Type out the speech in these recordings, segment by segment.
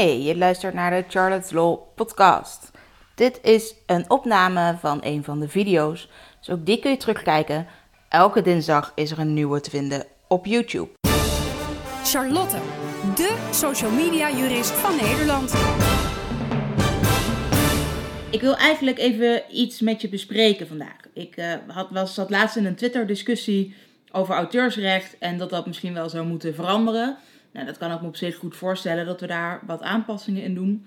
Hey, je luistert naar de Charlotte's Law podcast. Dit is een opname van een van de video's, dus ook die kun je terugkijken. Elke dinsdag is er een nieuwe te vinden op YouTube. Charlotte, de social media jurist van Nederland. Ik wil eigenlijk even iets met je bespreken vandaag. Ik uh, had, was, zat laatst in een Twitter-discussie over auteursrecht en dat dat misschien wel zou moeten veranderen. Nou, dat kan ik me op zich goed voorstellen dat we daar wat aanpassingen in doen.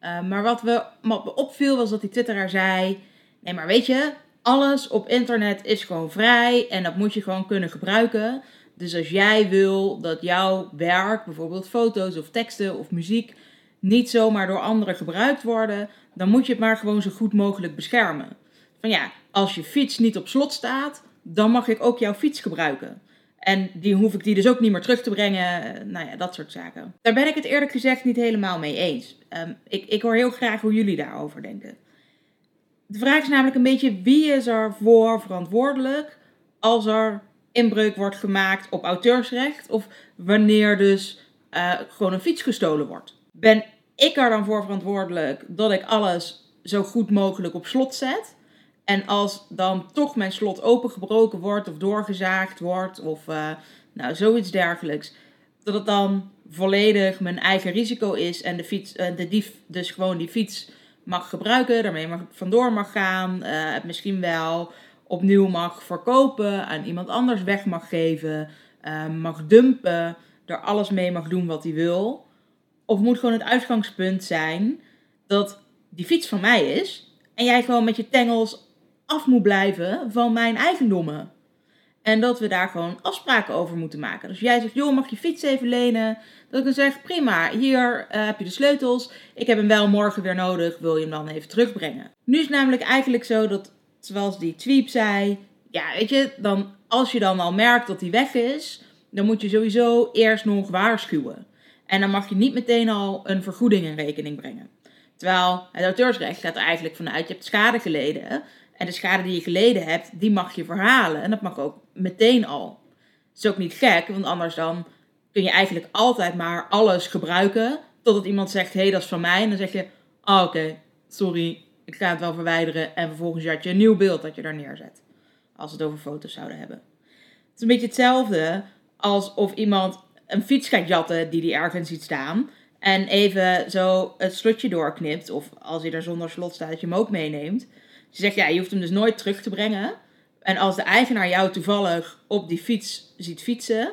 Uh, maar wat, we, wat me opviel was dat die twitteraar zei: Nee, maar weet je, alles op internet is gewoon vrij en dat moet je gewoon kunnen gebruiken. Dus als jij wil dat jouw werk, bijvoorbeeld foto's of teksten of muziek, niet zomaar door anderen gebruikt worden, dan moet je het maar gewoon zo goed mogelijk beschermen. Van ja, als je fiets niet op slot staat, dan mag ik ook jouw fiets gebruiken. En die hoef ik die dus ook niet meer terug te brengen. Nou ja, dat soort zaken. Daar ben ik het eerlijk gezegd niet helemaal mee eens. Um, ik, ik hoor heel graag hoe jullie daarover denken. De vraag is namelijk een beetje wie is er voor verantwoordelijk als er inbreuk wordt gemaakt op auteursrecht of wanneer dus uh, gewoon een fiets gestolen wordt. Ben ik er dan voor verantwoordelijk dat ik alles zo goed mogelijk op slot zet? En als dan toch mijn slot opengebroken wordt of doorgezaagd wordt of uh, nou, zoiets dergelijks, dat het dan volledig mijn eigen risico is en de, fiets, uh, de dief dus gewoon die fiets mag gebruiken, daarmee mag, vandoor mag gaan, uh, het misschien wel opnieuw mag verkopen, aan iemand anders weg mag geven, mag dumpen, er alles mee mag doen wat hij wil. Of moet gewoon het uitgangspunt zijn dat die fiets van mij is en jij gewoon met je tengels af moet blijven van mijn eigendommen. En dat we daar gewoon afspraken over moeten maken. Dus jij zegt, joh, mag je fiets even lenen? Dat ik dan zeg, prima, hier uh, heb je de sleutels. Ik heb hem wel morgen weer nodig, wil je hem dan even terugbrengen? Nu is het namelijk eigenlijk zo dat, zoals die tweep zei, ja, weet je, dan, als je dan al merkt dat hij weg is, dan moet je sowieso eerst nog waarschuwen. En dan mag je niet meteen al een vergoeding in rekening brengen. Terwijl het auteursrecht gaat er eigenlijk vanuit, je hebt schade geleden. De schade die je geleden hebt, die mag je verhalen. En dat mag ook meteen al. Het is ook niet gek, want anders dan kun je eigenlijk altijd maar alles gebruiken. Totdat iemand zegt, hé, hey, dat is van mij. En dan zeg je, oh, oké, sorry, ik ga het wel verwijderen. En vervolgens had je een nieuw beeld dat je daar neerzet. Als we het over foto's zouden hebben. Het is een beetje hetzelfde alsof iemand een fiets gaat jatten die die ergens ziet staan. En even zo het slotje doorknipt. Of als hij er zonder slot staat, dat je hem ook meeneemt. Ze zegt, ja, je hoeft hem dus nooit terug te brengen. En als de eigenaar jou toevallig op die fiets ziet fietsen,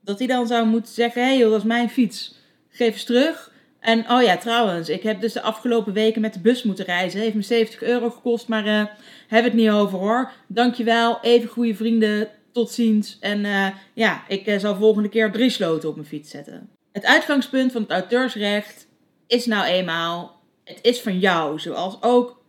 dat hij dan zou moeten zeggen: hé, hey, dat is mijn fiets. Geef eens terug. En oh ja, trouwens, ik heb dus de afgelopen weken met de bus moeten reizen. Heeft me 70 euro gekost, maar uh, heb het niet over hoor. Dankjewel, even goede vrienden, tot ziens. En uh, ja, ik uh, zal volgende keer drie sloten op mijn fiets zetten. Het uitgangspunt van het auteursrecht is nou eenmaal: het is van jou, zoals ook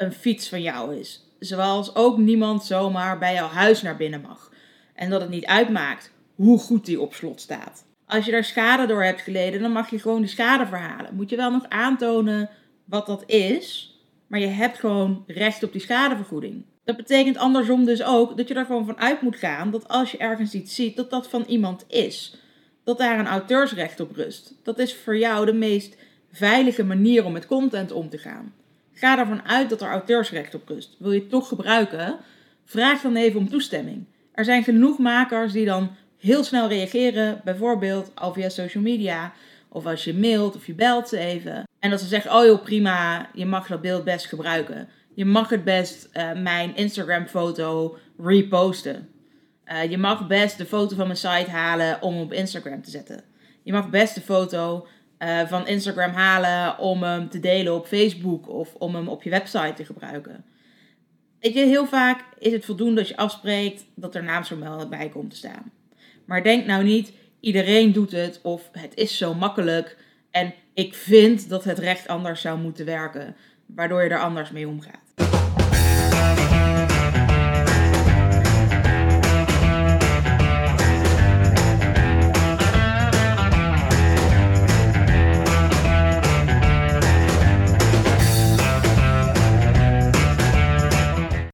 een fiets van jou is. Zoals ook niemand zomaar bij jouw huis naar binnen mag. En dat het niet uitmaakt hoe goed die op slot staat. Als je daar schade door hebt geleden, dan mag je gewoon die schade verhalen. Moet je wel nog aantonen wat dat is, maar je hebt gewoon recht op die schadevergoeding. Dat betekent andersom dus ook dat je er gewoon van uit moet gaan dat als je ergens iets ziet, dat dat van iemand is. Dat daar een auteursrecht op rust. Dat is voor jou de meest veilige manier om met content om te gaan. Ga ervan uit dat er auteursrecht op rust. Wil je het toch gebruiken? Vraag dan even om toestemming. Er zijn genoeg makers die dan heel snel reageren, bijvoorbeeld al via social media, of als je mailt of je belt ze even. En dat ze zeggen: Oh joh, prima, je mag dat beeld best gebruiken. Je mag het best uh, mijn Instagram-foto reposten. Uh, je mag best de foto van mijn site halen om op Instagram te zetten. Je mag best de foto uh, van Instagram halen om hem te delen op Facebook of om hem op je website te gebruiken. Weet je, heel vaak is het voldoende als je afspreekt dat er naamsvermelding bij komt te staan. Maar denk nou niet, iedereen doet het of het is zo makkelijk en ik vind dat het recht anders zou moeten werken, waardoor je er anders mee omgaat.